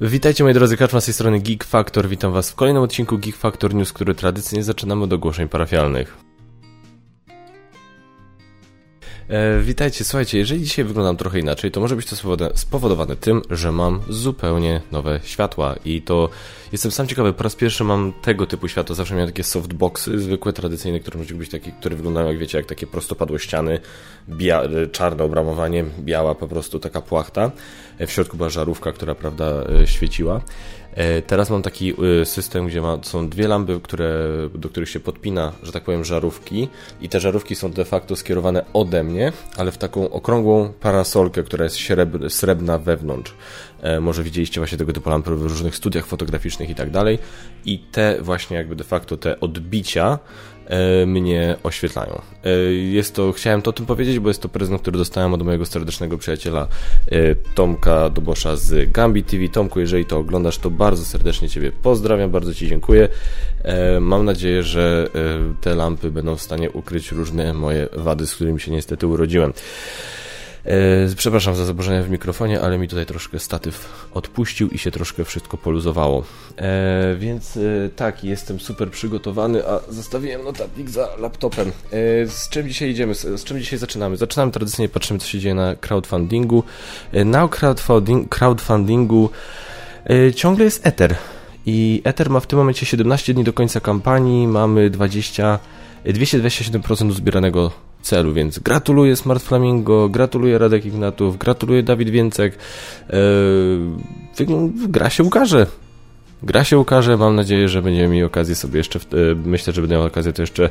Witajcie moi drodzy, Kaczma z tej strony Geek Factor. Witam was w kolejnym odcinku Geek Factor News, który tradycyjnie zaczynamy od ogłoszeń parafialnych. E, witajcie, słuchajcie, jeżeli dzisiaj wyglądam trochę inaczej, to może być to spowodowane tym, że mam zupełnie nowe światła i to jestem sam ciekawy, po raz pierwszy mam tego typu światła, zawsze miałem takie softboxy, zwykłe, tradycyjne, które mogą być takie, które wyglądają jak wiecie, jak takie prostopadłe ściany, bia- czarne obramowanie, biała po prostu taka płachta, e, w środku była żarówka, która prawda e, świeciła. E, teraz mam taki system, gdzie ma, są dwie lampy, które, do których się podpina, że tak powiem, żarówki i te żarówki są de facto skierowane ode mnie, ale w taką okrągłą parasolkę, która jest srebrna wewnątrz. E, może widzieliście właśnie tego typu lampy w różnych studiach fotograficznych i tak dalej. I te właśnie jakby de facto te odbicia e, mnie oświetlają. E, jest to, chciałem to o tym powiedzieć, bo jest to prezent, który dostałem od mojego serdecznego przyjaciela Tomka Dobosza z Gambi TV. Tomku, jeżeli to oglądasz, to bardzo serdecznie Ciebie pozdrawiam, bardzo Ci dziękuję. Mam nadzieję, że te lampy będą w stanie ukryć różne moje wady, z którymi się niestety urodziłem. E, przepraszam za zaburzenia w mikrofonie, ale mi tutaj troszkę statyw odpuścił i się troszkę wszystko poluzowało. E, więc e, tak, jestem super przygotowany, a zostawiłem notatnik za laptopem. E, z czym dzisiaj idziemy? Z, z, czym dzisiaj zaczynamy? Zaczynamy tradycyjnie, patrzymy co się dzieje na crowdfundingu. E, na crowdfunding, crowdfundingu ciągle jest Ether. I Ether ma w tym momencie 17 dni do końca kampanii, mamy 20, 227% uzbieranego celu, więc gratuluję Smart Flamingo, gratuluję Radek Ignatów, gratuluję Dawid Więcek. Yy, gra się ukaże. Gra się ukaże, mam nadzieję, że będziemy mieli okazję sobie jeszcze, yy, myślę, że będę miał okazję to jeszcze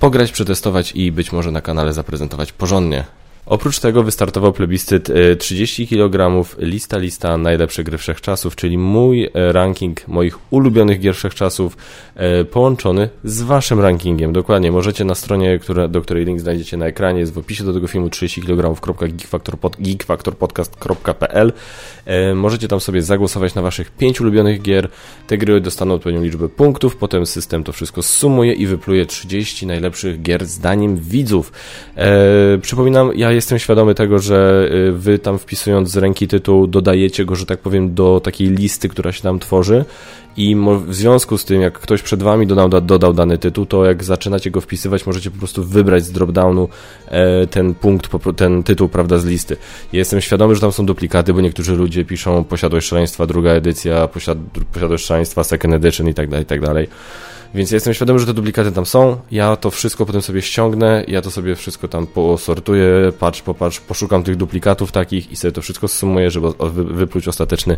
pograć, przetestować i być może na kanale zaprezentować porządnie. Oprócz tego wystartował plebiscyt 30 e, kg, lista lista najlepszych gry wszechczasów, czyli mój e, ranking moich ulubionych gier wszechczasów e, połączony z waszym rankingiem. Dokładnie, możecie na stronie, która, do której link znajdziecie na ekranie, jest w opisie do tego filmu 30 kg.geekfactorpodcast.pl Możecie tam sobie zagłosować na waszych 5 ulubionych gier. Te gry dostaną odpowiednią liczbę punktów, potem system to wszystko sumuje i wypluje 30 najlepszych gier zdaniem widzów. Przypominam, ja jestem świadomy tego, że y, wy tam wpisując z ręki tytuł dodajecie go, że tak powiem, do takiej listy, która się tam tworzy i w związku z tym, jak ktoś przed wami dodał, dodał dany tytuł, to jak zaczynacie go wpisywać, możecie po prostu wybrać z dropdownu e, ten punkt, ten tytuł, prawda, z listy. Jestem świadomy, że tam są duplikaty, bo niektórzy ludzie piszą Posiadłość Szaleństwa, druga edycja, posiad, Posiadłość Szaleństwa, second edition i tak dalej, i tak dalej. Więc ja jestem świadomy, że te duplikaty tam są. Ja to wszystko potem sobie ściągnę, ja to sobie wszystko tam posortuję, patrz, popatrz, poszukam tych duplikatów takich i sobie to wszystko zsumuję, żeby wypluć ostateczny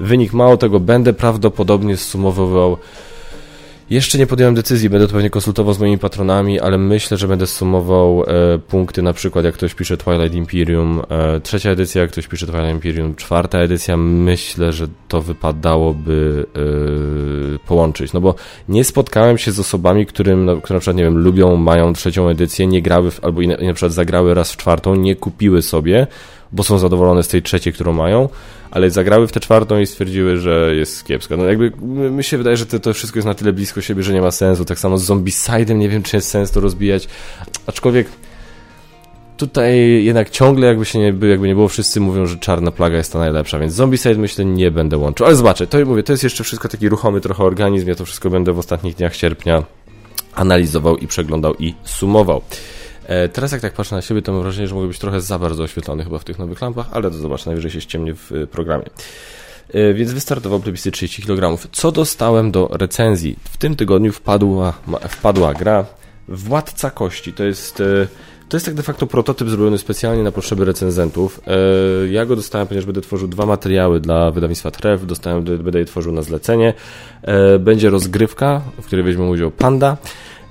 wynik. Mało tego, będę prawdopodobnie zsumowywał. Jeszcze nie podjąłem decyzji, będę to pewnie konsultował z moimi patronami, ale myślę, że będę sumował e, punkty, na przykład jak ktoś pisze Twilight Imperium, e, trzecia edycja, jak ktoś pisze Twilight Imperium, czwarta edycja, myślę, że to wypadałoby e, połączyć, no bo nie spotkałem się z osobami, którym, no, które na przykład, nie wiem, lubią, mają trzecią edycję, nie grały, w, albo na przykład zagrały raz w czwartą, nie kupiły sobie, bo są zadowolone z tej trzeciej, którą mają, ale zagrały w tę czwartą i stwierdziły, że jest kiepska. No jakby mi się wydaje, że to, to wszystko jest na tyle blisko siebie, że nie ma sensu. Tak samo z Zombicide'em nie wiem, czy jest sens to rozbijać. Aczkolwiek tutaj jednak ciągle jakby się nie, jakby nie było, wszyscy mówią, że czarna plaga jest ta najlepsza, więc Zombicide myślę nie będę łączył. Ale zobaczę, to mówię, to jest jeszcze wszystko taki ruchomy trochę organizm, ja to wszystko będę w ostatnich dniach sierpnia analizował i przeglądał i sumował. E, teraz jak tak patrzę na siebie, to mam wrażenie, że mogę być trochę za bardzo oświetlony chyba w tych nowych lampach, ale to zobacz, najwyżej się ściemnie w e, programie. E, więc wystartował plebiscyt 30 kg. Co dostałem do recenzji? W tym tygodniu wpadła, wpadła gra Władca Kości. To jest... To jest tak de facto prototyp zrobiony specjalnie na potrzeby recenzentów. Ja go dostałem, ponieważ będę tworzył dwa materiały dla wydawnictwa Tref. Dostałem, będę je tworzył na zlecenie. Będzie rozgrywka, w której weźmie udział Panda.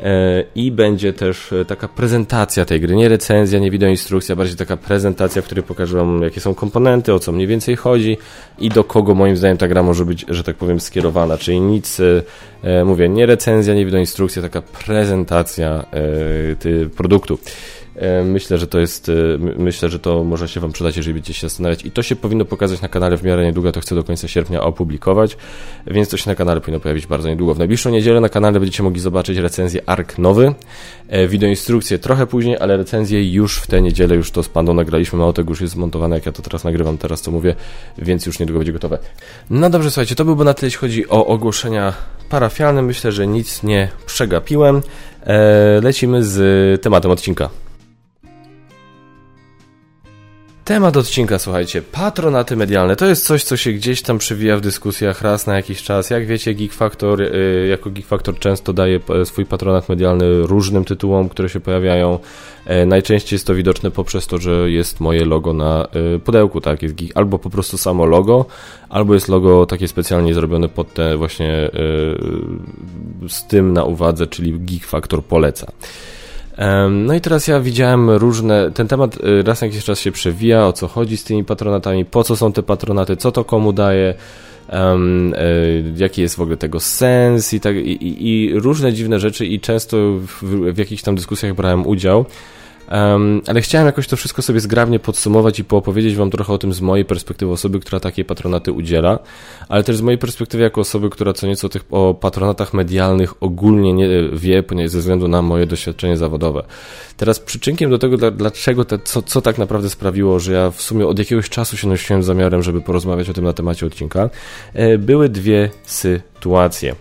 E, i będzie też e, taka prezentacja tej gry, nie recenzja, nie wideoinstrukcja, bardziej taka prezentacja, w której pokażę jakie są komponenty, o co mniej więcej chodzi i do kogo moim zdaniem ta gra może być, że tak powiem, skierowana, czyli nic, e, mówię, nie recenzja, nie wideoinstrukcja, taka prezentacja produktu. E, myślę, że to jest, e, myślę, że to może się Wam przydać, jeżeli będziecie się zastanawiać. I to się powinno pokazać na kanale w miarę niedługo, to chcę do końca sierpnia opublikować, więc to się na kanale powinno pojawić bardzo niedługo. W najbliższą niedzielę na kanale będziecie mogli zobaczyć recenzję ARK nowy, wideoinstrukcję trochę później, ale recenzję już w tę niedzielę, już to z Pandą nagraliśmy, mało tego już jest zmontowane, jak ja to teraz nagrywam, teraz co mówię, więc już niedługo będzie gotowe. No dobrze, słuchajcie, to byłby na tyle, jeśli chodzi o ogłoszenia parafialne. Myślę, że nic nie przegapiłem. E, lecimy z tematem odcinka. Temat odcinka, słuchajcie, patronaty medialne. To jest coś, co się gdzieś tam przewija w dyskusjach raz na jakiś czas. Jak wiecie, Geek Factor, y, jako Geek Factor często daje swój patronat medialny różnym tytułom, które się pojawiają. E, najczęściej jest to widoczne poprzez to, że jest moje logo na y, pudełku, tak? Jest geek, albo po prostu samo logo, albo jest logo takie specjalnie zrobione pod te właśnie z tym na uwadze, czyli Geek Factor poleca. No i teraz ja widziałem różne, ten temat y, raz jakiś czas się przewija, o co chodzi z tymi patronatami, po co są te patronaty, co to komu daje, um, jaki jest w ogóle tego sens i, tak, i, i, i różne dziwne rzeczy i często w, w jakichś tam dyskusjach brałem udział. Um, ale chciałem jakoś to wszystko sobie zgrabnie podsumować i poopowiedzieć Wam trochę o tym z mojej perspektywy osoby, która takie patronaty udziela, ale też z mojej perspektywy jako osoby, która co nieco tych o patronatach medialnych ogólnie nie wie, ponieważ ze względu na moje doświadczenie zawodowe. Teraz przyczynkiem do tego, dlaczego, te, co, co tak naprawdę sprawiło, że ja w sumie od jakiegoś czasu się nosiłem zamiarem, żeby porozmawiać o tym na temacie odcinka, e, były dwie sytuacje.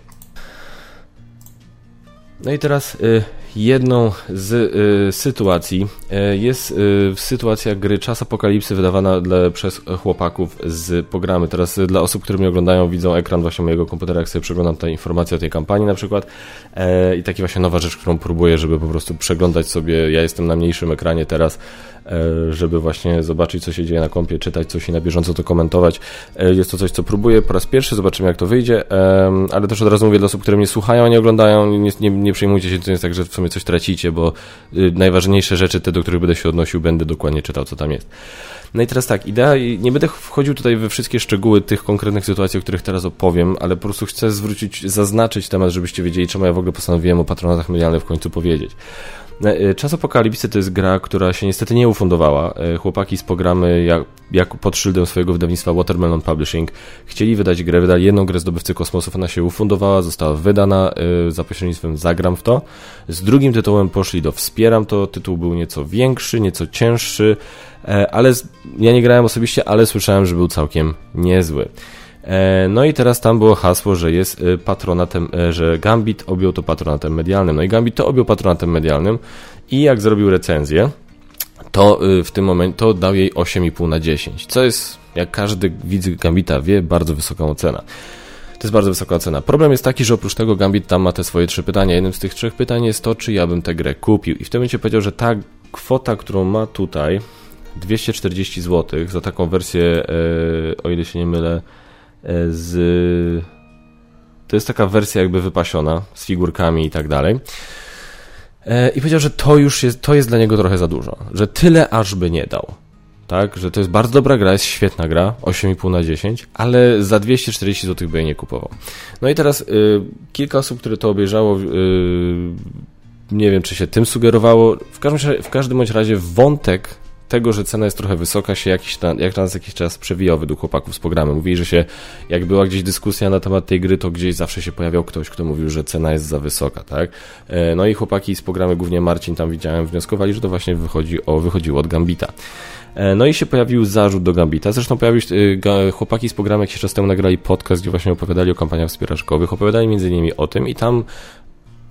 No i teraz y, jedną z y, sytuacji y, jest y, sytuacja gry Czas Apokalipsy wydawana dla, przez chłopaków z programy. Teraz y, dla osób, które mnie oglądają, widzą ekran właśnie mojego komputera, jak sobie przeglądam te informacje o tej kampanii na przykład. E, i taka właśnie nowa rzecz, którą próbuję, żeby po prostu przeglądać sobie, ja jestem na mniejszym ekranie teraz, żeby właśnie zobaczyć, co się dzieje na kompie, czytać coś i na bieżąco to komentować. E, jest to coś, co próbuję po raz pierwszy, zobaczymy jak to wyjdzie, ale też od razu mówię dla osób, które mnie słuchają, a nie oglądają, nie, nie, nie przejmujcie się, to jest tak, że w sumie coś tracicie, bo y, najważniejsze rzeczy, te, do których będę się odnosił, będę dokładnie czytał, co tam jest. No i teraz tak, idea, nie będę wchodził tutaj we wszystkie szczegóły tych konkretnych sytuacji, o których teraz opowiem, ale po prostu chcę zwrócić, zaznaczyć temat, żebyście wiedzieli, czemu ja w ogóle postanowiłem o patronatach medialnych w końcu powiedzieć. E, Czas Apokalipsy to jest gra, która się niestety nie ufundowała. E, chłopaki z programy, jak, jak pod szyldem swojego wydawnictwa Watermelon Publishing, chcieli wydać grę, wydali jedną grę Zdobywcy Kosmosów, ona się ufundowała, została wydana e, za pośrednictwem Zagram w to. Z drugim tytułem poszli do Wspieram to, tytuł był nieco większy, nieco cięższy, ale ja nie grałem osobiście, ale słyszałem, że był całkiem niezły. E, no i teraz tam było hasło, że jest e, patronatem, e, że Gambit objął to patronatem medialnym. No i Gambit to objął patronatem medialnym i jak zrobił recenzję, to w tym momencie to dał jej 8,5 na 10, co jest, jak każdy widz Gambita wie, bardzo wysoka ocena. To jest bardzo wysoka ocena. Problem jest taki, że oprócz tego Gambit tam ma te swoje trzy pytania. Jednym z tych trzech pytań jest to, czy ja bym tę grę kupił. I w tym momencie powiedział, że ta kwota, którą ma tutaj, 240 zł za taką wersję, o ile się nie mylę, z... To jest taka wersja jakby wypasiona, z figurkami i tak dalej. E, I powiedział, że to już jest, to jest dla niego trochę za dużo, że tyle aż by nie dał. Tak, że to jest bardzo dobra gra, jest świetna gra, 8,5 na 10, ale za 240 zł by jej nie kupował. No i teraz y, kilka osób, które to obejrzało, y, nie wiem, czy się tym sugerowało. W każdym, w każdym bądź razie wątek tego, że cena jest trochę wysoka, się jakiś jak raz jakiś czas przewijał według chłopaków z programu. Mówili, że się, jak była gdzieś dyskusja na temat tej gry, to gdzieś zawsze się pojawiał ktoś, kto mówił, że cena jest za wysoka, tak? E, no i chłopaki z programu, głównie Marcin tam widziałem, wnioskowali, że to właśnie wychodzi o, wychodziło od Gambita. E, no i się pojawił zarzut do Gambita. Zresztą pojawił się, chłopaki z programu jakiś czas temu nagrali podcast, gdzie właśnie opowiadali o kampaniach wspieraczkowych. Opowiadali między innymi o tym i tam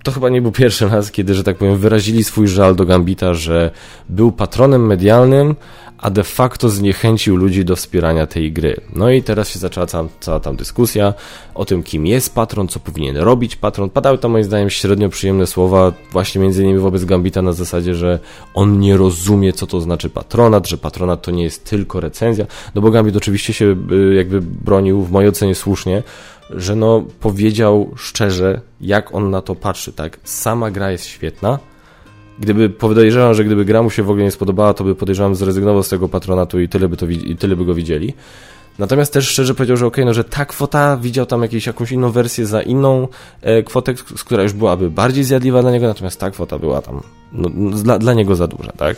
to chyba nie był pierwszy raz, kiedy, że tak powiem, wyrazili swój żal do Gambita, że był patronem medialnym, a de facto zniechęcił ludzi do wspierania tej gry. No i teraz się zaczęła cała, cała tam dyskusja o tym, kim jest patron, co powinien robić patron. Padały tam moim zdaniem średnio przyjemne słowa, właśnie między innymi wobec Gambita na zasadzie, że on nie rozumie, co to znaczy patronat, że patronat to nie jest tylko recenzja, no bo Gambit oczywiście się y, jakby bronił, w mojej ocenie słusznie, że no powiedział szczerze, jak on na to patrzy, tak? Sama gra jest świetna. Gdyby podejrzewam, że gdyby gra mu się w ogóle nie spodobała, to by podejrzewam zrezygnował z tego patronatu i tyle by, to, i tyle by go widzieli. Natomiast też szczerze powiedział, że okay, no że ta kwota widział tam jakieś, jakąś inną wersję za inną e, kwotę, która już byłaby bardziej zjadliwa dla niego, natomiast ta kwota była tam no, dla, dla niego za duża, tak?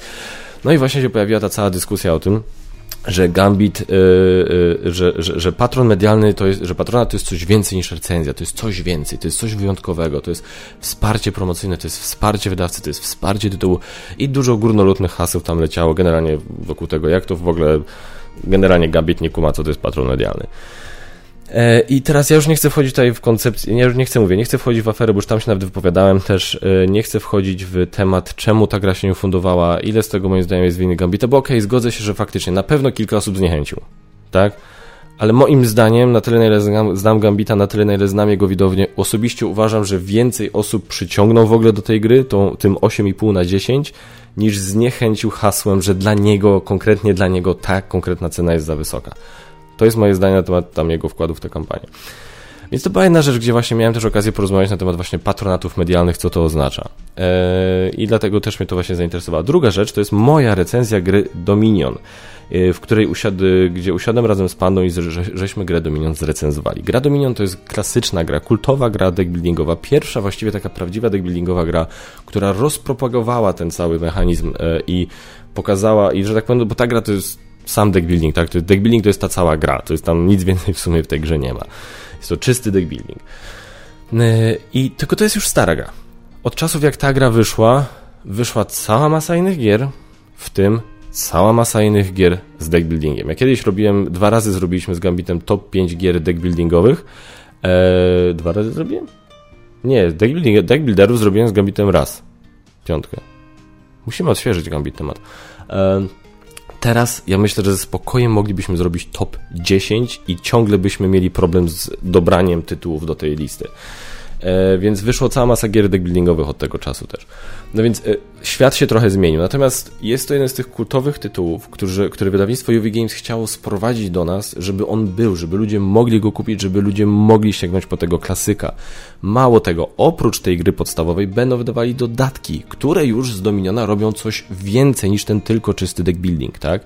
No i właśnie się pojawiła ta cała dyskusja o tym, że Gambit, yy, yy, że, że, że patron medialny to jest, że patrona to jest coś więcej niż recenzja, to jest coś więcej, to jest coś wyjątkowego, to jest wsparcie promocyjne, to jest wsparcie wydawcy, to jest wsparcie tytułu i dużo górnolotnych haseł tam leciało generalnie wokół tego, jak to w ogóle generalnie Gambit nie kuma, co to jest patron medialny. E, I teraz ja już nie chcę wchodzić tutaj w koncepcję, ja już nie chcę mówię, nie chcę wchodzić w aferę, bo już tam się nawet wypowiadałem też, e, nie chcę wchodzić w temat, czemu ta gra się nie ufundowała, ile z tego moim zdaniem jest winy Gambita, bo okej, okay, zgodzę się, że faktycznie na pewno kilka osób zniechęcił, tak? Ale moim zdaniem, na tyle na ile znam Gambita, na tyle na ile znam jego widownię, osobiście uważam, że więcej osób przyciągnął w ogóle do tej gry, tą, tym 8,5 na 10, niż zniechęcił hasłem, że dla niego, konkretnie dla niego ta konkretna cena jest za wysoka. To jest moje zdanie na temat tam jego wkładu w tę kampanię. Więc to była jedna rzecz, gdzie właśnie miałem też okazję porozmawiać na temat właśnie patronatów medialnych, co to oznacza. Eee, I dlatego też mnie to właśnie zainteresowało. Druga rzecz to jest moja recenzja gry Dominion, e, w której gdzie usiadłem razem z Pandą i że, żeśmy grę Dominion zrecenzowali. Gra Dominion to jest klasyczna gra, kultowa gra deckbuildingowa, pierwsza właściwie taka prawdziwa deckbuildingowa gra, która rozpropagowała ten cały mechanizm e, i pokazała, i że tak powiem, bo ta gra to jest sam deck building, tak? Deck building to jest ta cała gra, to jest tam nic więcej w sumie w tej grze nie ma. Jest to czysty deck building. E, I tylko to jest już stara gra. Od czasów jak ta gra wyszła, wyszła cała masa innych gier, w tym cała masa innych gier z deck buildingiem. Ja kiedyś robiłem, dwa razy zrobiliśmy z Gambitem top 5 gier deck buildingowych. Eee, dwa razy zrobiłem? Nie, deck builderów zrobiłem z Gambitem raz. Piątkę. Musimy odświeżyć Gambit temat. Eee, Teraz ja myślę, że ze spokojem moglibyśmy zrobić top 10 i ciągle byśmy mieli problem z dobraniem tytułów do tej listy. E, więc wyszło cała masa gier deckbuildingowych od tego czasu też. No więc e, świat się trochę zmienił. Natomiast jest to jeden z tych kultowych tytułów, który, który wydawnictwo UV Games chciało sprowadzić do nas, żeby on był, żeby ludzie mogli go kupić, żeby ludzie mogli sięgnąć po tego klasyka. Mało tego, oprócz tej gry podstawowej będą wydawali dodatki, które już z Dominiona robią coś więcej niż ten tylko czysty deckbuilding, tak?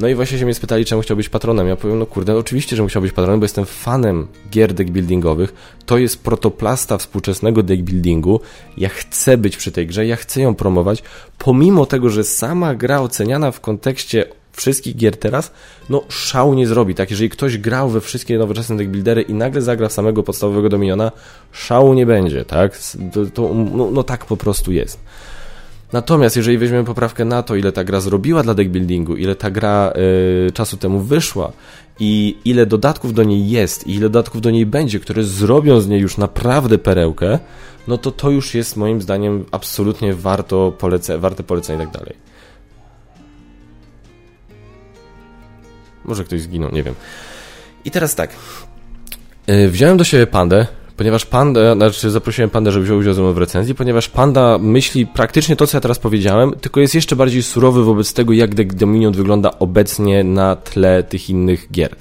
No i właśnie się mnie spytali, czemu chciał być patronem. Ja powiem, no kurde, oczywiście, że musiał być patronem, bo jestem fanem gier deckbuildingowych. To jest protoplasta współczesnego deckbuildingu. Ja chcę być przy tej grze, ja chcę ją promować, pomimo tego, że sama gra oceniana w kontekście wszystkich gier teraz, no szału nie zrobi, tak? Jeżeli ktoś grał we wszystkie nowoczesne deckbuildery i nagle zagra w samego podstawowego Dominiona, szału nie będzie, tak? To, to no, no tak po prostu jest. Natomiast jeżeli weźmiemy poprawkę na to, ile ta gra zrobiła dla deckbuildingu, ile ta gra y, czasu temu wyszła i ile dodatków do niej jest i ile dodatków do niej będzie, które zrobią z niej już naprawdę perełkę, no to to już jest moim zdaniem absolutnie warto polece warte polecenia i tak dalej. Może ktoś zginął, nie wiem. I teraz tak. Y, wziąłem do siebie pandę, ponieważ Panda, znaczy zaprosiłem Panda, żeby wziął udział ze mną w recenzji, ponieważ Panda myśli praktycznie to, co ja teraz powiedziałem, tylko jest jeszcze bardziej surowy wobec tego, jak The Dominion wygląda obecnie na tle tych innych gier.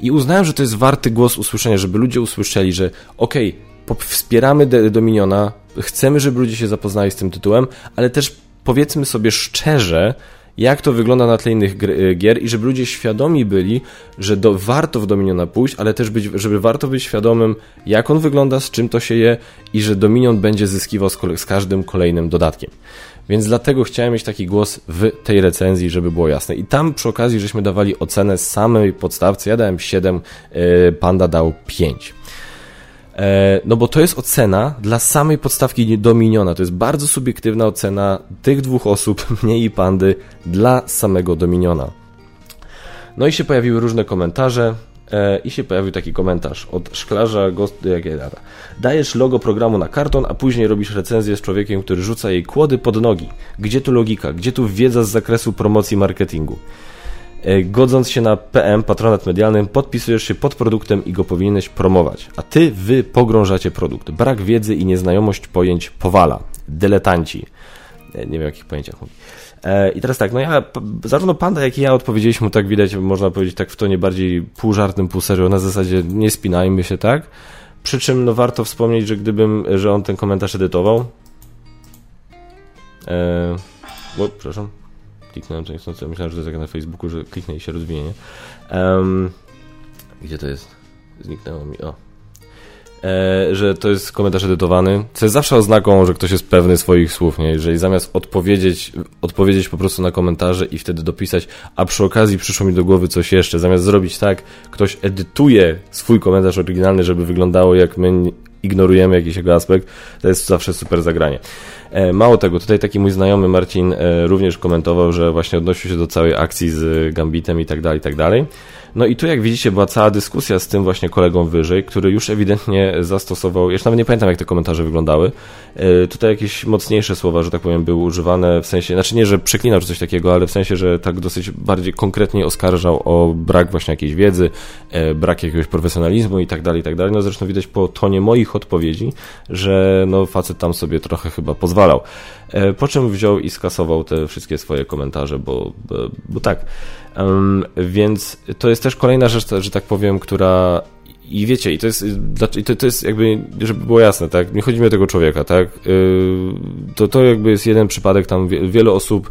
I uznałem, że to jest warty głos usłyszenia, żeby ludzie usłyszeli, że okej, okay, wspieramy The Dominiona, chcemy, żeby ludzie się zapoznali z tym tytułem, ale też powiedzmy sobie szczerze, jak to wygląda na tle innych y, gier i żeby ludzie świadomi byli, że do, warto w Dominiona pójść, ale też być, żeby warto być świadomym, jak on wygląda, z czym to się je i że Dominion będzie zyskiwał z, z każdym kolejnym dodatkiem. Więc dlatego chciałem mieć taki głos w tej recenzji, żeby było jasne. I tam przy okazji, żeśmy dawali ocenę samej podstawce. Ja dałem 7, y, Panda dał 5. E, no bo to jest ocena dla samej podstawki Dominiona. To jest bardzo subiektywna ocena tych dwóch osób, mnie i Pandy, dla samego Dominiona. No i się pojawiły różne komentarze. E, I się pojawił taki komentarz od szklarza Ghost, Dajesz logo programu na karton, a później robisz recenzję z człowiekiem, który rzuca jej kłody pod nogi. Gdzie tu logika? Gdzie tu wiedza z zakresu promocji marketingu? E, godząc się na PM, patronat medialny, podpisujesz się pod produktem i go powinieneś promować. A ty, wy pogrążacie produkt. Brak wiedzy i nieznajomość pojęć powala. Dyletanci. E, nie wiem, o jakich pojęciach mówi. E, I teraz tak, no ja, zarówno Panda, jak i ja odpowiedzieliśmy tak widać, można powiedzieć tak w tonie bardziej pół żartym, pół serio, na zasadzie nie spinajmy się, tak? Przy czym, no warto wspomnieć, że gdybym, że on ten komentarz edytował, e, o, przepraszam, kliknąłem co niechcący, myślałem, że to jest jak na Facebooku, że kliknę i się rozwinie. Um, Gdzie to jest? Zniknęło mi, o. E, że to jest komentarz edytowany, co jest zawsze oznaką, że ktoś jest pewny swoich słów, nie? Jeżeli zamiast odpowiedzieć, odpowiedzieć po prostu na komentarze i wtedy dopisać, a przy okazji przyszło mi do głowy coś jeszcze, zamiast zrobić tak, ktoś edytuje swój komentarz oryginalny, żeby wyglądało jak my ignorujemy jakiś jego aspekt, to jest zawsze super zagranie. E, mało tego, tutaj taki mój znajomy Marcin e, również komentował, że właśnie odnosił się do całej akcji z Gambitem i tak dalej, i tak dalej. No i tu jak widzicie była cała dyskusja z tym właśnie kolegą wyżej, który już ewidentnie zastosował, jeszcze nawet nie pamiętam jak te komentarze wyglądały, e, tutaj jakieś mocniejsze słowa, że tak powiem, były używane w sensie, znaczy nie, że przeklinał czy coś takiego, ale w sensie, że tak dosyć bardziej konkretnie oskarżał o brak właśnie jakiejś wiedzy, brak jakiegoś profesjonalizmu i tak dalej, i tak dalej. No zresztą widać po tonie moich odpowiedzi, że no facet tam sobie trochę chyba pozwalał. E, po czym wziął i skasował te wszystkie swoje komentarze, bo, bo, bo tak. Um, więc to jest też kolejna rzecz, że tak powiem, która i wiecie, i to jest, to, to jest jakby, żeby było jasne, tak, nie chodzi mi o tego człowieka, tak, yy, to, to jakby jest jeden przypadek, tam wiele osób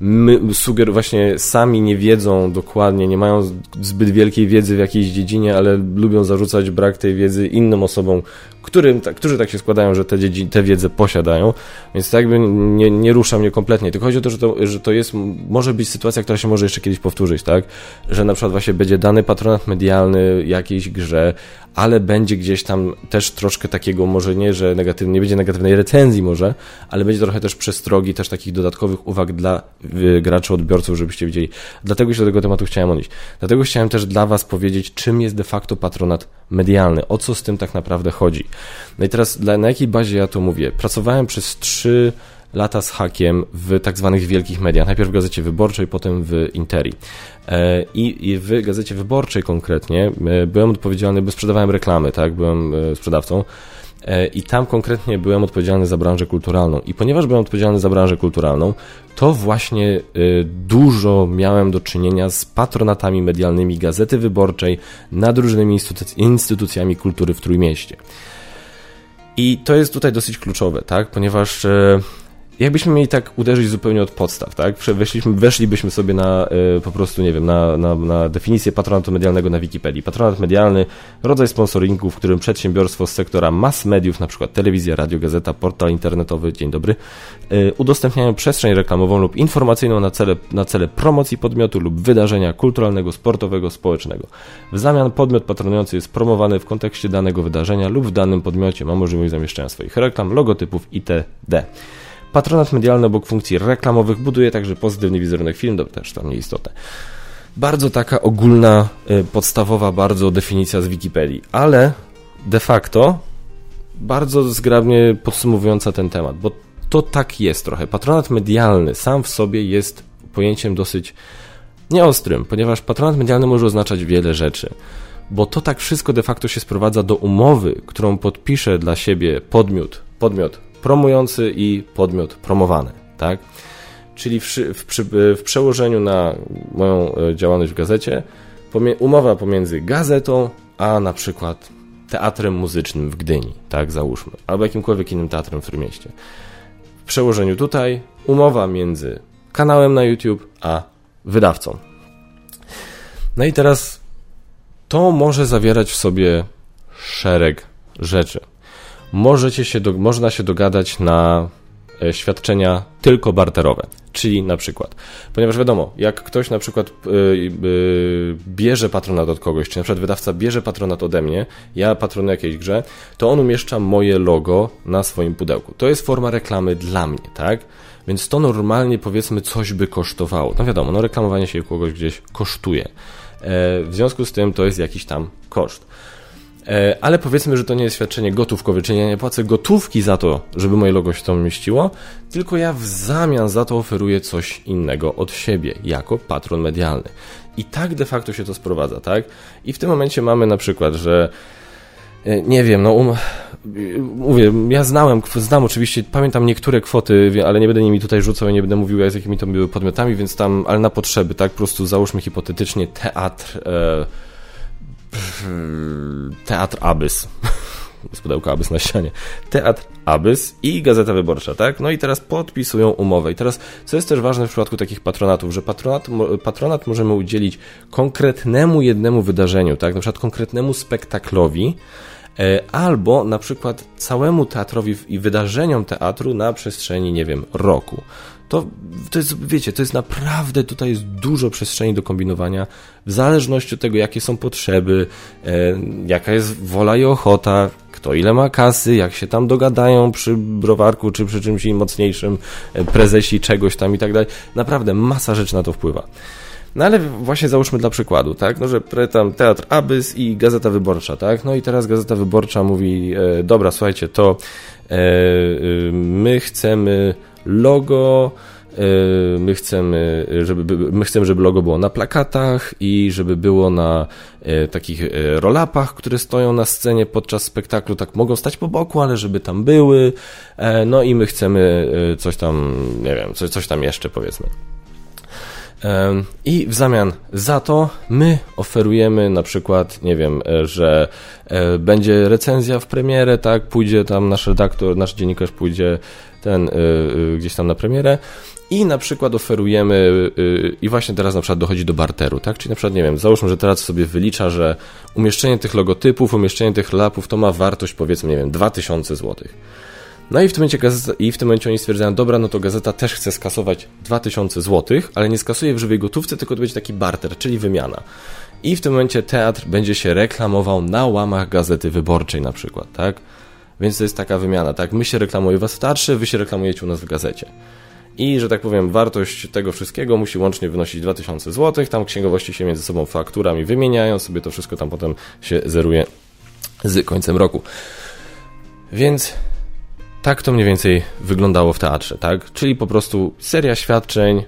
my suger właśnie sami nie wiedzą dokładnie, nie mają zbyt wielkiej wiedzy w jakiejś dziedzinie, ale lubią zarzucać brak tej wiedzy innym osobom, którym, którzy tak się składają, że te, dziedzin, te wiedzę posiadają, więc tak jakby nie, nie rusza mnie kompletnie. Tylko chodzi o to że, to, że to jest, może być sytuacja, która się może jeszcze kiedyś powtórzyć, tak? Że na przykład właśnie będzie dany patronat medialny jakiejś grze, ale będzie gdzieś tam też troszkę takiego, może nie, że negatywnie, nie będzie negatywnej recenzji może, ale będzie trochę też przestrogi, też takich dodatkowych uwag dla y, graczy, odbiorców, żebyście widzieli. Dlatego się do tego tematu chciałem odnieść. Dlatego chciałem też dla Was powiedzieć, czym jest de facto patronat medialny, o co z tym tak naprawdę chodzi. No i teraz dla, na jakiej bazie ja to mówię? Pracowałem przez trzy lata z hakiem w tak zwanych wielkich mediach. Najpierw w Gazecie Wyborczej, potem w Interi. E, I w Gazecie Wyborczej konkretnie e, byłem odpowiedzialny, bo sprzedawałem reklamy, tak? Byłem e, sprzedawcą. I tam konkretnie byłem odpowiedzialny za branżę kulturalną. I ponieważ byłem odpowiedzialny za branżę kulturalną, to właśnie dużo miałem do czynienia z patronatami medialnymi Gazety Wyborczej nad różnymi instytucjami kultury w Trójmieście. I to jest tutaj dosyć kluczowe, tak? Ponieważ jakbyśmy mieli tak uderzyć zupełnie od podstaw, tak? Weszliśmy, weszlibyśmy sobie na y, po prostu, nie wiem, na, na, na definicję patronatu medialnego na Wikipedii. Patronat medialny, rodzaj sponsoringu, w którym przedsiębiorstwo z sektora mass mediów, przykład telewizja, radio, gazeta, portal internetowy, dzień dobry, y, udostępniają przestrzeń reklamową lub informacyjną na cele, na cele promocji podmiotu lub wydarzenia kulturalnego, sportowego, społecznego. W zamian podmiot patronujący jest promowany w kontekście danego wydarzenia lub w danym podmiocie ma możliwość zamieszczenia swoich reklam, logotypów itd. Patronat medialny obok funkcji reklamowych buduje także pozytywny wizerunek to też tam nieistotne. Bardzo taka ogólna, y, podstawowa bardzo definicja z Wikipedii, ale de facto bardzo zgrabnie podsumowująca ten temat, bo to tak jest trochę. Patronat medialny sam w sobie jest pojęciem dosyć nieostrym, ponieważ patronat medialny może oznaczać wiele rzeczy, bo to tak wszystko de facto się sprowadza do umowy, którą podpisze dla siebie podmiot, podmiot promujący i podmiot promowany, tak? Czyli w, w, w przełożeniu na moją e, działalność w gazecie, umowa pomiędzy gazetą, a na przykład teatrem muzycznym w Gdyni, tak załóżmy, albo jakimkolwiek innym teatrem w Trójmieście. W przełożeniu tutaj umowa między kanałem na YouTube, a wydawcą. No i teraz to może zawierać w sobie szereg rzeczy możecie się do, można się dogadać na e, świadczenia tylko barterowe. Czyli na przykład, ponieważ wiadomo, jak ktoś na przykład yy, bierze patronat od kogoś, czy na przykład wydawca bierze patronat ode mnie, ja patronuję jakiejś grze, to on umieszcza moje logo na swoim pudełku. To jest forma reklamy dla mnie, tak? Więc to normalnie powiedzmy coś by kosztowało. No wiadomo, no reklamowanie się kogoś gdzieś kosztuje. W związku z tym to jest jakiś tam koszt. E, ale powiedzmy, że to nie jest świadczenie gotówkowe, czyli ja nie płacę gotówki za to, żeby moje logo się tam mieściło, tylko ja w zamian za to oferuję coś innego od siebie, jako patron medialny. I tak de facto się to sprowadza, tak? I w tym momencie mamy na przykład, że e, nie wiem, no um, mówię, ja znałem, znam oczywiście, pamiętam niektóre kwoty, ale nie będę nimi tutaj rzucał i nie będę mówił, z jakimi to były podmiotami, więc tam, ale na potrzeby, tak? Po prostu załóżmy hipotetycznie teatr... E, Teatr Abyss. z pudełka Abys na ścianie, Teatr Abys i Gazeta Wyborcza, tak? No i teraz podpisują umowę. I teraz, co jest też ważne w przypadku takich patronatów, że patronat, patronat możemy udzielić konkretnemu jednemu wydarzeniu, tak? Na przykład konkretnemu spektaklowi, e, albo na przykład całemu teatrowi i wydarzeniom teatru na przestrzeni, nie wiem, roku to, to jest, wiecie, to jest naprawdę, tutaj jest dużo przestrzeni do kombinowania, w zależności od tego, jakie są potrzeby, e, jaka jest wola i ochota, kto ile ma kasy, jak się tam dogadają przy browarku, czy przy czymś mocniejszym, e, prezesi czegoś tam i tak dalej. Naprawdę masa rzeczy na to wpływa. No ale właśnie załóżmy dla przykładu, tak, no że tam Teatr Abys i Gazeta Wyborcza, tak, no i teraz Gazeta Wyborcza mówi, e, dobra, słuchajcie, to e, e my chcemy logo, e, My chcemy, żeby, my chcemy, żeby logo było na plakatach i żeby było na e, takich e, rolapach, które stoją na scenie podczas spektaklu. Tak mogą stać po boku, ale żeby tam były. No i my chcemy coś tam, nie wiem, coś, coś tam jeszcze powiedzmy. I w zamian za to my oferujemy na przykład, nie wiem, że będzie recenzja w premierę, tak, pójdzie tam nasz redaktor, nasz dziennikarz pójdzie ten y, y, gdzieś tam na premierę i na przykład oferujemy y, i właśnie teraz na przykład dochodzi do barteru, tak? Czyli na przykład, nie wiem, załóżmy, że teraz sobie wylicza, że umieszczenie tych logotypów, umieszczenie tych lapów to ma wartość powiedzmy, nie wiem, 2000 zł. No i w tym momencie gazeta, i w tym momencie oni stwierdzają, dobra, no to gazeta też chce skasować 2000 zł, ale nie skasuje w żywej gotówce, tylko to będzie taki barter, czyli wymiana. I w tym momencie teatr będzie się reklamował na łamach gazety wyborczej na przykład, tak? Więc to jest taka wymiana, tak? My się reklamujemy was w teatrze, wy się reklamujecie u nas w gazecie. I, że tak powiem, wartość tego wszystkiego musi łącznie wynosić 2000 zł. Tam księgowości się między sobą fakturami wymieniają, sobie to wszystko tam potem się zeruje z końcem roku. Więc tak to mniej więcej wyglądało w teatrze, tak? Czyli po prostu seria świadczeń,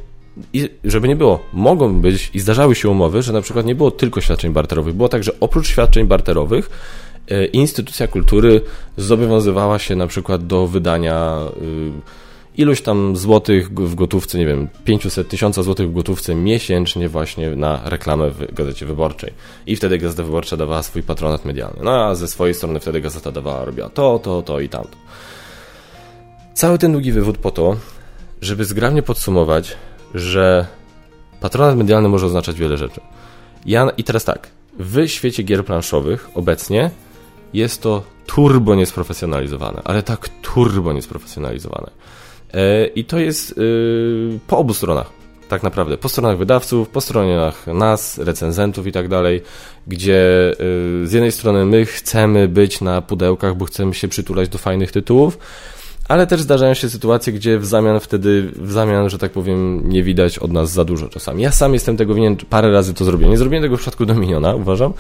i żeby nie było, mogą być i zdarzały się umowy, że na przykład nie było tylko świadczeń barterowych, było tak, że oprócz świadczeń barterowych instytucja kultury zobowiązywała się na przykład do wydania y, iluś tam złotych w gotówce, nie wiem, 500 tysiąca złotych w gotówce miesięcznie właśnie na reklamę w Gazecie Wyborczej. I wtedy Gazeta Wyborcza dawała swój patronat medialny. No a ze swojej strony wtedy Gazeta dawała, robiła to, to, to i tamto. Cały ten długi wywód po to, żeby zgrabnie podsumować, że patronat medialny może oznaczać wiele rzeczy. Ja, I teraz tak, w świecie gier planszowych obecnie jest to turbo niesprofesjonalizowane, ale tak turbo niesprofesjonalizowane. E, I to jest y, po obu stronach, tak naprawdę. Po stronach wydawców, po stronach nas, recenzentów i tak dalej, gdzie y, z jednej strony my chcemy być na pudełkach, bo chcemy się przytulać do fajnych tytułów, ale też zdarzają się sytuacje, gdzie w zamian wtedy, w zamian, że tak powiem, nie widać od nas za dużo czasami. Ja sam jestem tego winien, parę razy to zrobiłem. Nie zrobiłem tego w przypadku Dominiona, uważam,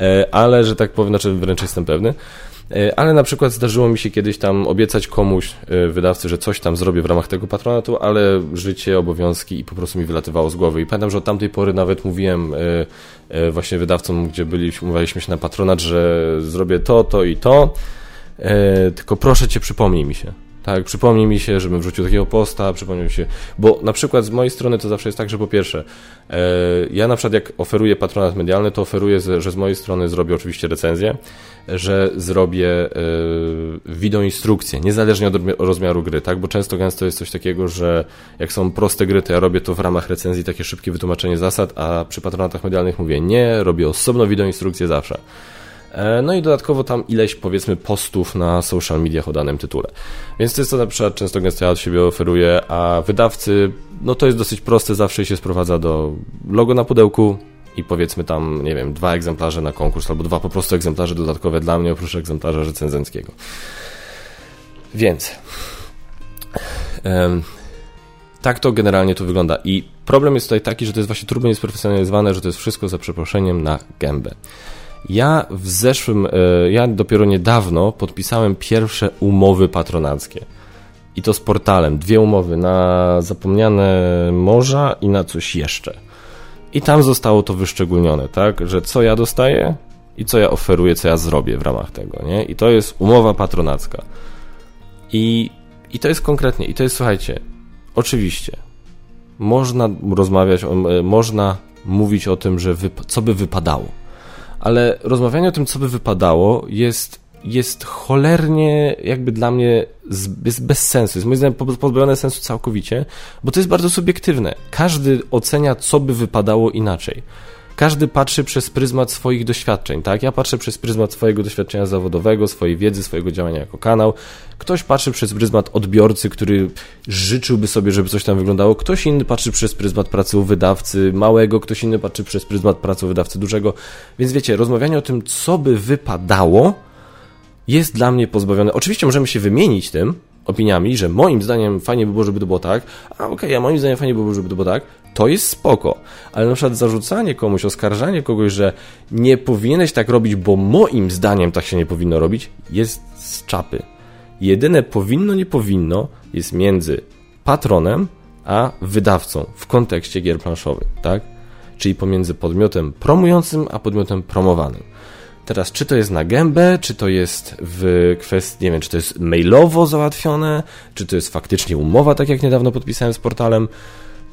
E, ale że tak powiem, znaczy wręcz jestem pewny. E, ale na przykład zdarzyło mi się kiedyś tam obiecać komuś, e, wydawcy, że coś tam zrobię w ramach tego patronatu, ale życie, obowiązki i po prostu mi wylatywało z głowy. I pamiętam, że od tamtej pory nawet mówiłem właśnie wydawcom, gdzie byliśmy, umawialiśmy się na patronat, że zrobię to, to i to, tylko proszę cię, przypomnij mi się. Tak, przypomnij mi się, żebym wrzucił takiego posta, przypomnij mi się, bo na przykład z mojej strony to zawsze jest tak, że po pierwsze, e, ja na przykład jak oferuję patronat medialny, to oferuję, że z mojej strony zrobię oczywiście recenzję, że zrobię e, wideo instrukcję, niezależnie od rozmiaru gry, tak, bo często gęsto jest coś takiego, że jak są proste gry, to ja robię to w ramach recenzji, takie szybkie wytłumaczenie zasad, a przy patronatach medialnych mówię nie, robię osobno wideo instrukcję zawsze. E, no i dodatkowo tam ileś powiedzmy postów na social mediach o danym tytule. Więc to jest to na przykład często gęsto od siebie oferuje, a wydawcy, no to jest dosyć proste, zawsze się sprowadza do logo na pudełku i powiedzmy tam, nie wiem, dwa egzemplarze na konkurs, albo dwa po prostu egzemplarze dodatkowe dla mnie, oprócz egzemplarza recenzenckiego. Więc... Tak to generalnie tu wygląda. I problem jest tutaj taki, że to jest właśnie turbo niesprofesjonalizowane, że to jest wszystko za przeproszeniem na gębę. Ja w zeszłym, e, ja dopiero niedawno podpisałem pierwsze umowy patronackie. I to z portalem. Dwie umowy na zapomniane morza i na coś jeszcze. I tam zostało to wyszczególnione, tak? Że co ja dostaję i co ja oferuję, co ja zrobię w ramach tego, nie? I to jest umowa patronacka. I, i to jest konkretnie. I to jest, słuchajcie, oczywiście, można rozmawiać, o, e, można mówić o tym, że co by wypadało ale rozmawianie o tym, co by wypadało, jest jest cholernie jakby dla mnie jest bez sensu. Jest moim zdaniem pozbawione sensu całkowicie, bo to jest bardzo subiektywne. Każdy ocenia, co by wypadało inaczej. Każdy patrzy przez pryzmat swoich doświadczeń, tak? Ja patrzę przez pryzmat swojego doświadczenia zawodowego, swojej wiedzy, swojego działania jako kanał. Ktoś patrzy przez pryzmat odbiorcy, który życzyłby sobie, żeby coś tam wyglądało. Ktoś inny patrzy przez pryzmat pracy u wydawcy małego, ktoś inny patrzy przez pryzmat pracy u wydawcy dużego. Więc wiecie, rozmawianie o tym, co by wypadało, jest dla mnie pozbawione. Oczywiście możemy się wymienić tym opiniami, że moim zdaniem fajnie by było, żeby to było tak, a okej, okay, a moim zdaniem fajnie by było, żeby to było tak, to jest spoko. Ale na przykład zarzucanie komuś, oskarżanie kogoś, że nie powinieneś tak robić, bo moim zdaniem tak się nie powinno robić, jest z czapy. Jedyne powinno, nie powinno jest między patronem a wydawcą w kontekście gier planszowych, tak? Czyli pomiędzy podmiotem promującym a podmiotem promowanym. Teraz, czy to jest na gębę, czy to jest w kwestii, nie wiem, czy to jest mailowo załatwione, czy to jest faktycznie umowa, tak jak niedawno podpisałem z portalem,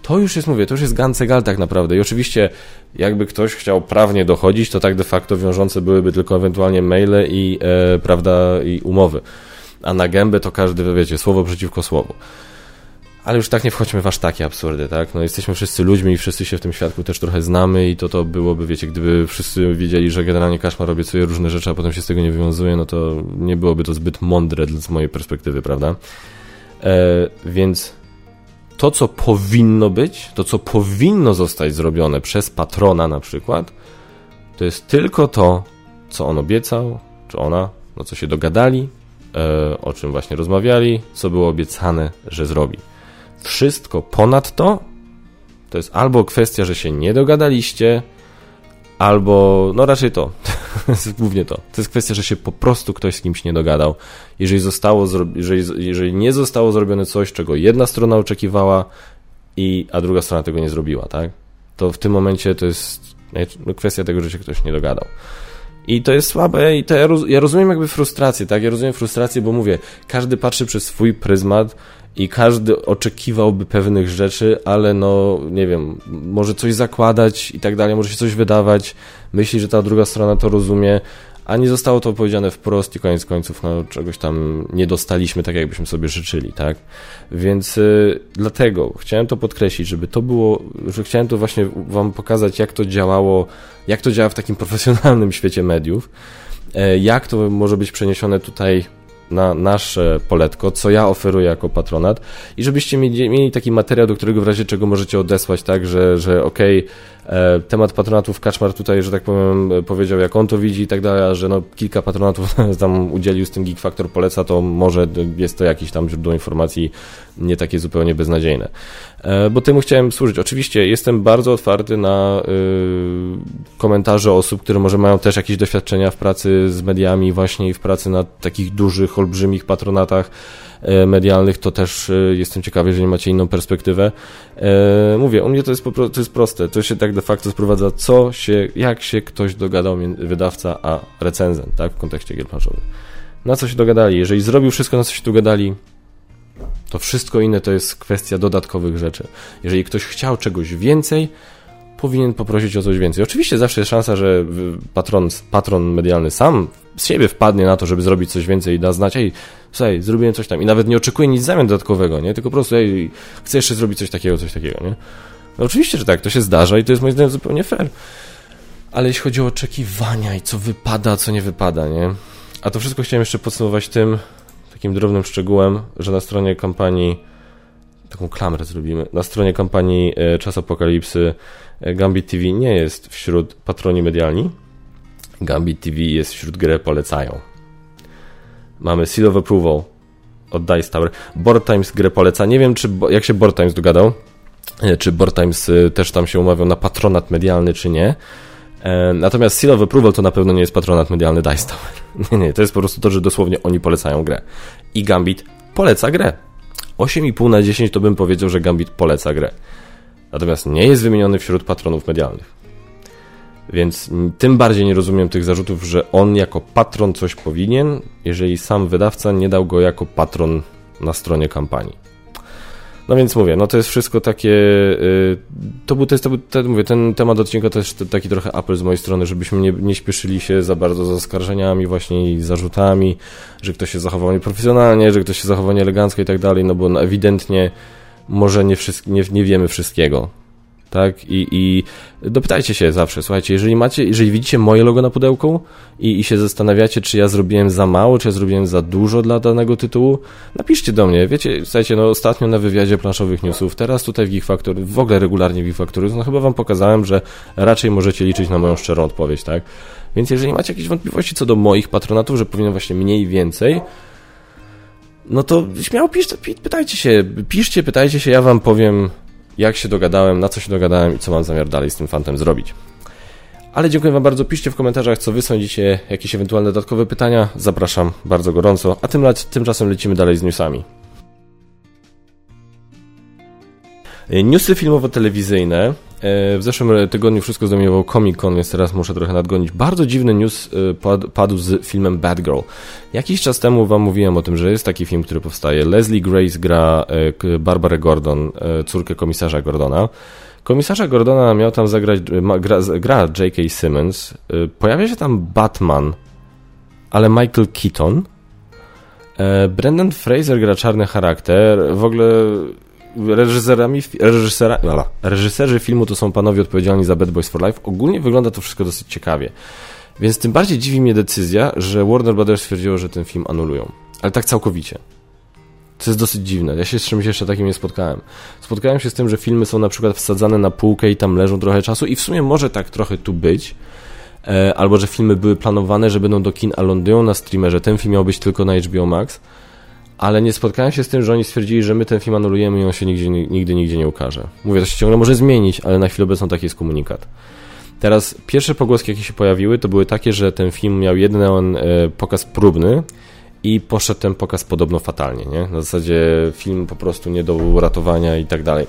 to już jest, mówię, to już jest gancegal tak naprawdę. I oczywiście, jakby ktoś chciał prawnie dochodzić, to tak de facto wiążące byłyby tylko ewentualnie maile i, e, prawda, i umowy. A na gębę to każdy, wiecie, słowo przeciwko słowu. Ale już tak nie wchodźmy w aż takie absurdy, tak? No jesteśmy wszyscy ludźmi i wszyscy się w tym świadku też trochę znamy i to to byłoby, wiecie, gdyby wszyscy wiedzieli, że generalnie Kaszmar obiecuje różne rzeczy, a potem się z tego nie wywiązuje, no to nie byłoby to zbyt mądre z mojej perspektywy, prawda? E, więc to, co powinno być, to, co powinno zostać zrobione przez patrona na przykład, to jest tylko to, co on obiecał, czy ona, no co się dogadali, e, o czym właśnie rozmawiali, co było obiecane, że zrobi. Wszystko ponad to to jest albo kwestia, że się nie dogadaliście, albo, no raczej to, głównie to. To jest kwestia, że się po prostu ktoś z kimś nie dogadał. Jeżeli, zostało, jeżeli, jeżeli nie zostało zrobione coś, czego jedna strona oczekiwała, i, a druga strona tego nie zrobiła, tak? To w tym momencie to jest no, kwestia tego, że się ktoś nie dogadał. I to jest słabe i to ja, ja rozumiem jakby frustrację, tak? Ja rozumiem frustrację, bo mówię, każdy patrzy przez swój pryzmat i każdy oczekiwałby pewnych rzeczy, ale no, nie wiem, może coś zakładać i tak dalej, może się coś wydawać, myśli, że ta druga strona to rozumie, a nie zostało to powiedziane wprost i koniec końców no, czegoś tam nie dostaliśmy tak, jakbyśmy sobie życzyli, tak? Więc y, dlatego chciałem to podkreślić, żeby to było, że chciałem to właśnie wam pokazać, jak to działało, jak to działa w takim profesjonalnym świecie mediów, e, jak to może być przeniesione tutaj na nasze poletko, co ja oferuję jako patronat i żebyście mieli, mieli taki materiał, do którego w razie czego możecie odesłać, tak, że, że okej, okay, temat patronatów Kaczmar tutaj, że tak powiem, powiedział jak on to widzi i tak dalej, że no kilka patronatów tam udzielił z tym Geek Factor poleca, to może jest to jakieś tam źródło informacji nie takie zupełnie beznadziejne. E, bo temu chciałem służyć. Oczywiście jestem bardzo otwarty na y, komentarze osób, które może mają też jakieś doświadczenia w pracy z mediami właśnie i w pracy na takich dużych, olbrzymich patronatach E, medialnych, to też e, jestem ciekawy, jeżeli macie inną perspektywę. E, mówię, u mnie to jest, po, to jest proste. To się tak de facto sprowadza, co się, jak się ktoś dogadał, wydawca a recenzent, tak, w kontekście gier planszowych. Na co się dogadali? Jeżeli zrobił wszystko, na co się dogadali, to wszystko inne to jest kwestia dodatkowych rzeczy. Jeżeli ktoś chciał czegoś więcej, powinien poprosić o coś więcej. Oczywiście zawsze jest szansa, że patron, patron medialny sam z siebie wpadnie na to, żeby zrobić coś więcej i da znać, ej, słuchaj, zrobiłem coś tam i nawet nie oczekuje nic zamian dodatkowego, nie? Tylko po prostu, ej, chcę jeszcze zrobić coś takiego, coś takiego, nie? No oczywiście, że tak, to się zdarza i to jest moim zdaniem zupełnie fair. Ale jeśli chodzi o oczekiwania i co wypada, co nie wypada, nie? A to wszystko chciałem jeszcze podsumować tym takim drobnym szczegółem, że na stronie kampanii taką klamrę zrobimy. Na stronie kampanii e, Czas Apokalipsy e, Gambit TV nie jest wśród patroni medialni. Gambit TV jest wśród gry polecają. Mamy Seal of Approval od Dice Tower. Board Times grę poleca. Nie wiem, czy jak się Board Times dogadał, e, czy Board Times też tam się umawiał na patronat medialny, czy nie. Natomiast Seal of Approval to na pewno nie jest patronat medialny Dice Tower. Nie, nie, to jest po prostu to, że dosłownie oni polecają grę. I Gambit poleca grę. 8,5 na 10 to bym powiedział, że Gambit poleca grę. Natomiast nie jest wymieniony wśród patronów medialnych. Więc tym bardziej nie rozumiem tych zarzutów, że on jako patron coś powinien, jeżeli sam wydawca nie dał go jako patron na stronie kampanii. No więc mówię, no to jest wszystko takie. Y, to był, to jest, to ten, mówię, ten temat odcinka też taki trochę apel z mojej strony, żebyśmy nie, nie śpieszyli się za bardzo z oskarżeniami, właśnie i zarzutami, że ktoś się zachował nieprofesjonalnie, że ktoś się zachował nieelegancko i tak dalej, no bo no ewidentnie może nie, nie, nie wiemy wszystkiego tak? I, I dopytajcie się zawsze, słuchajcie, jeżeli macie, jeżeli widzicie moje logo na pudełku i, i się zastanawiacie, czy ja zrobiłem za mało, czy ja zrobiłem za dużo dla danego tytułu, napiszcie do mnie, wiecie, słuchajcie, no ostatnio na wywiadzie planszowych newsów, teraz tutaj w Geek Factory, w ogóle regularnie w Geek Factory, no chyba wam pokazałem, że raczej możecie liczyć na moją szczerą odpowiedź, tak? Więc jeżeli macie jakieś wątpliwości co do moich patronatów, że powinien właśnie mniej więcej, no to śmiało piszcie, pytajcie się, piszcie, pytajcie się, ja wam powiem jak się dogadałem, na co się dogadałem i co mam zamiar dalej z tym fantem zrobić. Ale dziękuję Wam bardzo. Piszcie w komentarzach, co Wy sądzicie, jakieś ewentualne dodatkowe pytania. Zapraszam bardzo gorąco. A tym, tymczasem lecimy dalej z newsami. Newsy filmowo-telewizyjne. E, w zeszłym tygodniu wszystko zdominował Comic Con, więc teraz muszę trochę nadgonić. Bardzo dziwny news e, padł z filmem Bad Girl. Jakiś czas temu wam mówiłem o tym, że jest taki film, który powstaje. Leslie Grace gra e, Barbarę Gordon, córkę komisarza Gordona. Komisarza Gordona miał tam zagrać, gra, gra J.K. Simmons. Pojawia się tam Batman, ale Michael Keaton. Brendan Fraser gra czarny charakter. W ogóle reżyserami, reżysera, reżyserzy filmu to są panowie odpowiedzialni za Bad Boys for Life. Ogólnie wygląda to wszystko dosyć ciekawie. Więc tym bardziej dziwi mnie decyzja, że Warner Brothers stwierdziło, że ten film anulują. Ale tak całkowicie. To jest dosyć dziwne. Ja się z czymś jeszcze takim nie spotkałem. Spotkałem się z tym, że filmy są na przykład wsadzane na półkę i tam leżą trochę czasu i w sumie może tak trochę tu być. E, albo, że filmy były planowane, że będą do kin, a lądują na streamerze. Ten film miał być tylko na HBO Max ale nie spotkałem się z tym, że oni stwierdzili, że my ten film anulujemy i on się nigdzie, nigdy nigdzie nie ukaże. Mówię, to się ciągle może zmienić, ale na chwilę obecną taki jest komunikat. Teraz pierwsze pogłoski, jakie się pojawiły, to były takie, że ten film miał jeden e, pokaz próbny i poszedł ten pokaz podobno fatalnie, nie? Na zasadzie film po prostu nie do uratowania i tak dalej.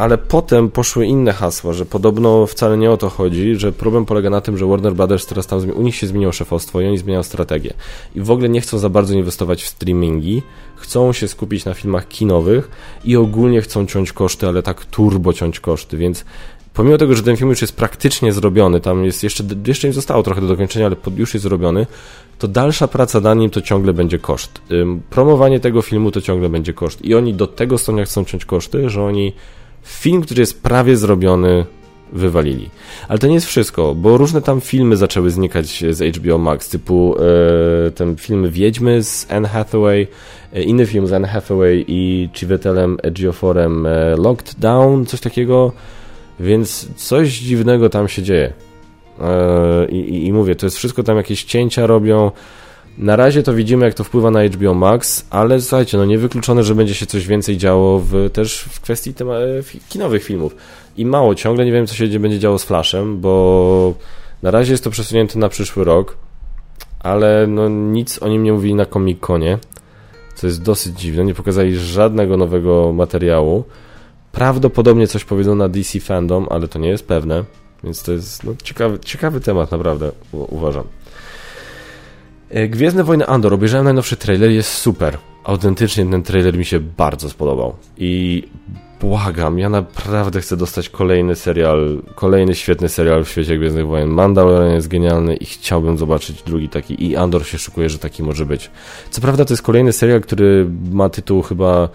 Ale potem poszły inne hasła, że podobno wcale nie o to chodzi, że problem polega na tym, że Warner Brothers teraz tam, u nich się zmieniło szefostwo i oni zmieniają strategię. I w ogóle nie chcą za bardzo inwestować w streamingi, chcą się skupić na filmach kinowych i ogólnie chcą ciąć koszty, ale tak turbo ciąć koszty, więc pomimo tego, że ten film już jest praktycznie zrobiony, tam jest jeszcze, jeszcze nie zostało trochę do dokończenia, ale już jest zrobiony, to dalsza praca na nim to ciągle będzie koszt. Promowanie tego filmu to ciągle będzie koszt. I oni do tego stopnia chcą ciąć koszty, że oni film, który jest prawie zrobiony, wywalili. Ale to nie jest wszystko, bo różne tam filmy zaczęły znikać z HBO Max, typu e, ten film Wiedźmy z Anne Hathaway, e, inny film z Anne Hathaway i Chiwetelem Ejioforem e, Locked Down, coś takiego, więc coś dziwnego tam się dzieje. E, i, I mówię, to jest wszystko tam jakieś cięcia robią, na razie to widzimy, jak to wpływa na HBO Max, ale słuchajcie, no niewykluczone, że będzie się coś więcej działo w, też w kwestii tema, kinowych filmów. I mało, ciągle nie wiem, co się będzie działo z Flashem, bo na razie jest to przesunięte na przyszły rok, ale no nic o nim nie mówili na Comic-Conie, co jest dosyć dziwne. Nie pokazali żadnego nowego materiału. Prawdopodobnie coś powiedzą na DC Fandom, ale to nie jest pewne, więc to jest no, ciekawy, ciekawy temat, naprawdę uważam. E, Gwiezdne Wojny Andor, obejrzałem najnowszy trailer, jest super. Autentycznie ten trailer mi się bardzo spodobał. I błagam, ja naprawdę chcę dostać kolejny serial, kolejny świetny serial w świecie Gwiezdnych Wojen. Mandalorian jest genialny i chciałbym zobaczyć drugi taki i Andor się szukuje, że taki może być. Co prawda to jest kolejny serial, który ma tytuł chyba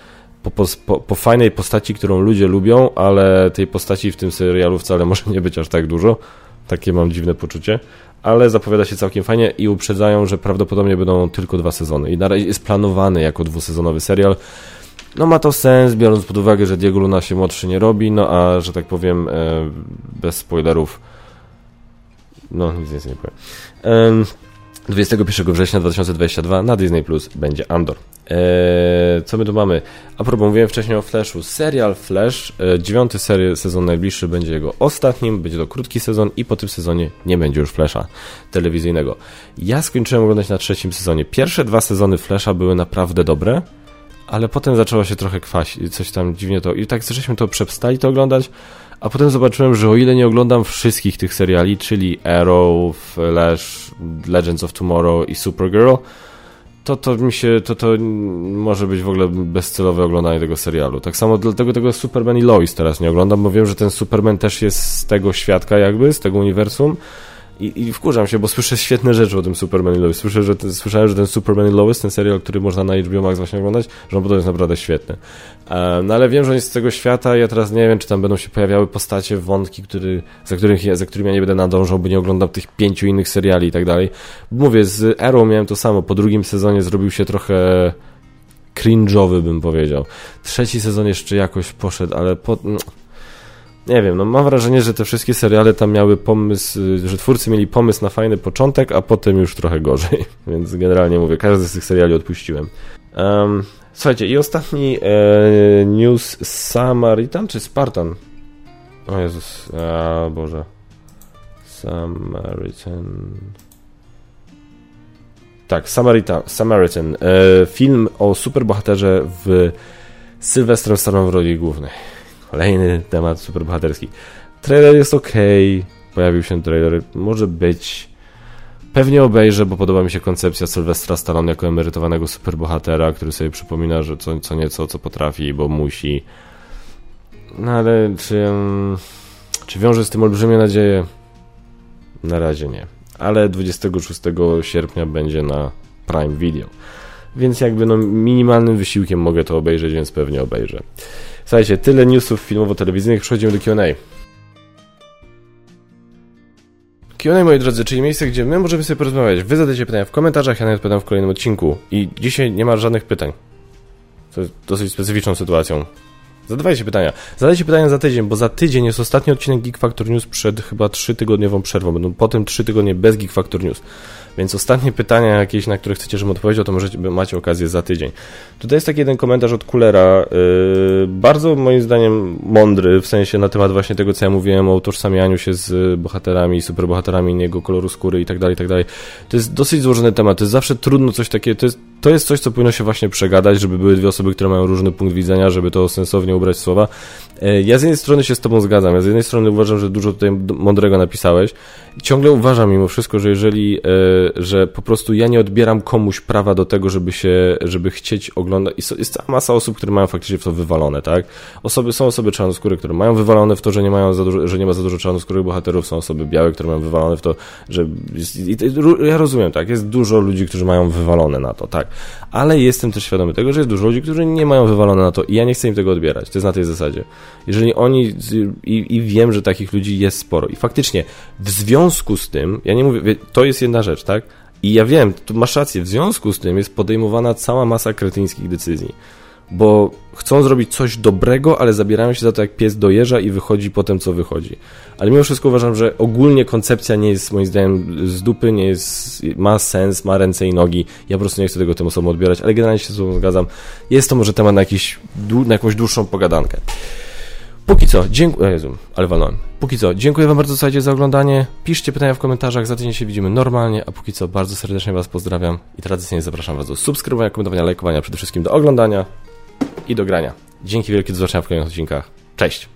po, po, po, fajnej postaci, którą ludzie lubią, ale tej postaci w tym serialu wcale może nie być aż tak dużo. Takie mam dziwne poczucie ale zapowiada się całkiem fajnie i uprzedzają, że prawdopodobnie będą tylko dwa sezony. I na razie jest planowany jako dwusezonowy serial. No ma to sens, biorąc pod uwagę, że Diego Luna się młodszy nie robi, no a, że tak powiem, e, bez spoilerów, no nic więcej nie powiem. 21 września 2022 na Disney Plus będzie Andor. Eee, co my tu mamy? A propos, mówiłem wcześniej o Flashu. Serial Flash, e, dziewiąty serii, sezon najbliższy będzie jego ostatnim, będzie to krótki sezon i po tym sezonie nie będzie już Flasha telewizyjnego. Ja skończyłem oglądać na trzecim sezonie. Pierwsze dwa sezony Flasha były naprawdę dobre, ale potem zaczęło się trochę kwasić, coś tam dziwnie to... I tak żeśmy to przestali to oglądać, a potem zobaczyłem, że o ile nie oglądam wszystkich tych seriali, czyli Arrow, Flash, Legends of Tomorrow i Supergirl, to, to mi się, to, to może być w ogóle bezcelowe oglądanie tego serialu. Tak samo dlatego tego Superman i Lois teraz nie oglądam, bo wiem, że ten Superman też jest z tego świadka jakby, z tego uniwersum i, I wkurzam się, bo słyszę świetne rzeczy o tym Superman i Lois. Słyszę, że ten, słyszałem, że ten Superman i Lois, ten serial, który można na HBO Max właśnie oglądać, że on podobno jest naprawdę świetny. Um, no ale wiem, że on jest z tego świata ja teraz nie wiem, czy tam będą się pojawiały postacie, wątki, który, za, których, za którymi ja nie będę nadążał, bo nie oglądam tych pięciu innych seriali i tak dalej. Mówię, z Arrow miałem to samo. Po drugim sezonie zrobił się trochę cringe'owy, bym powiedział. Trzeci sezon jeszcze jakoś poszedł, ale po... No nie wiem, no mam wrażenie, że te wszystkie seriale tam miały pomysł, że twórcy mieli pomysł na fajny początek, a potem już trochę gorzej. Więc generalnie mówię, każdy z tych seriali odpuściłem. Um, słuchajcie, i ostatni e, news Samaritan czy Spartan? O Jezus, a Boże. Samaritan. Tak, Samaritan. Samaritan. E, film o superbohaterze w Sylwestrem Stallone w roli głównej. Kolejny temat superbohaterski. Trailer jest ok, pojawił się trailer, może być. Pewnie obejrzę, bo podoba mi się koncepcja Sylwestra Stallone jako emerytowanego superbohatera, który sobie przypomina, że co, co nieco, co potrafi, bo musi. No ale czy, czy wiąże z tym olbrzymie nadzieje? Na razie nie. Ale 26 sierpnia będzie na Prime Video. Więc jakby no minimalnym wysiłkiem mogę to obejrzeć, więc pewnie obejrzę. Słuchajcie, tyle newsów filmowo-telewizyjnych, przechodzimy do Q&A. Q&A, moi drodzy, czyli miejsce, gdzie my możemy sobie porozmawiać. Wy zadajcie pytania w komentarzach, ja nawet odpowiadam w kolejnym odcinku. I dzisiaj nie ma żadnych pytań. To jest dosyć specyficzną sytuacją. Zadawajcie pytania. Zadajcie pytania za tydzień, bo za tydzień jest ostatni odcinek Geek Factor News przed chyba 3-tygodniową przerwą. Będą potem 3 tygodnie bez Geek Factor News. Więc ostatnie pytania jakieś, na które chcecie, żebym odpowiedział, to możecie, macie okazję za tydzień. Tutaj jest taki jeden komentarz od Kulera, yy, bardzo moim zdaniem mądry, w sensie na temat właśnie tego, co ja mówiłem o utożsamianiu się z bohaterami, superbohaterami, innego koloru skóry i tak dalej, i tak dalej. To jest dosyć złożony temat, to jest zawsze trudno coś takiego, to jest, to jest coś, co powinno się właśnie przegadać, żeby były dwie osoby, które mają różny punkt widzenia, żeby to sensownie ubrać słowa. Yy, ja z jednej strony się z tobą zgadzam, ja z jednej strony uważam, że dużo tutaj mądrego napisałeś. Ciągle uważam mimo wszystko, że jeżeli yy, że po prostu ja nie odbieram komuś prawa do tego, żeby się, żeby chcieć oglądać. Jest cała masa osób, które mają faktycznie w to wywalone, tak? Osoby, są osoby czarnoskóre, które mają wywalone w to, że nie mają za dużo, że nie ma za dużo czarnoskórych bohaterów, są osoby białe, które mają wywalone w to, że jest, ja rozumiem, tak? Jest dużo ludzi, którzy mają wywalone na to, tak? Ale jestem też świadomy tego, że jest dużo ludzi, którzy nie mają wywalone na to i ja nie chcę im tego odbierać. To jest na tej zasadzie. Jeżeli oni, i, i wiem, że takich ludzi jest sporo. I faktycznie w związku z tym, ja nie mówię, to jest jedna rzecz, tak? I ja wiem, tu masz rację, w związku z tym jest podejmowana cała masa kretyńskich decyzji. Bo chcą zrobić coś dobrego, ale zabierają się za to jak pies dojeżdża i wychodzi potem co wychodzi. Ale mimo wszystko uważam, że ogólnie koncepcja nie jest moim zdaniem z dupy, nie jest, ma sens, ma ręce i nogi. Ja po prostu nie chcę tego tym osobom odbierać, ale generalnie się z tobą zgadzam. Jest to może temat na, jakiś, na jakąś dłuższą pogadankę. Póki co, dziękuję. Jezu, ale walnąłem. Póki co, dziękuję Wam bardzo słuchajcie, za oglądanie. Piszcie pytania w komentarzach, za tydzień się widzimy normalnie, a póki co bardzo serdecznie Was pozdrawiam i tradycyjnie zapraszam Was do subskrybowania, komentowania, lajkowania, przede wszystkim do oglądania i do grania. Dzięki wielkie, do zobaczenia w kolejnych odcinkach. Cześć!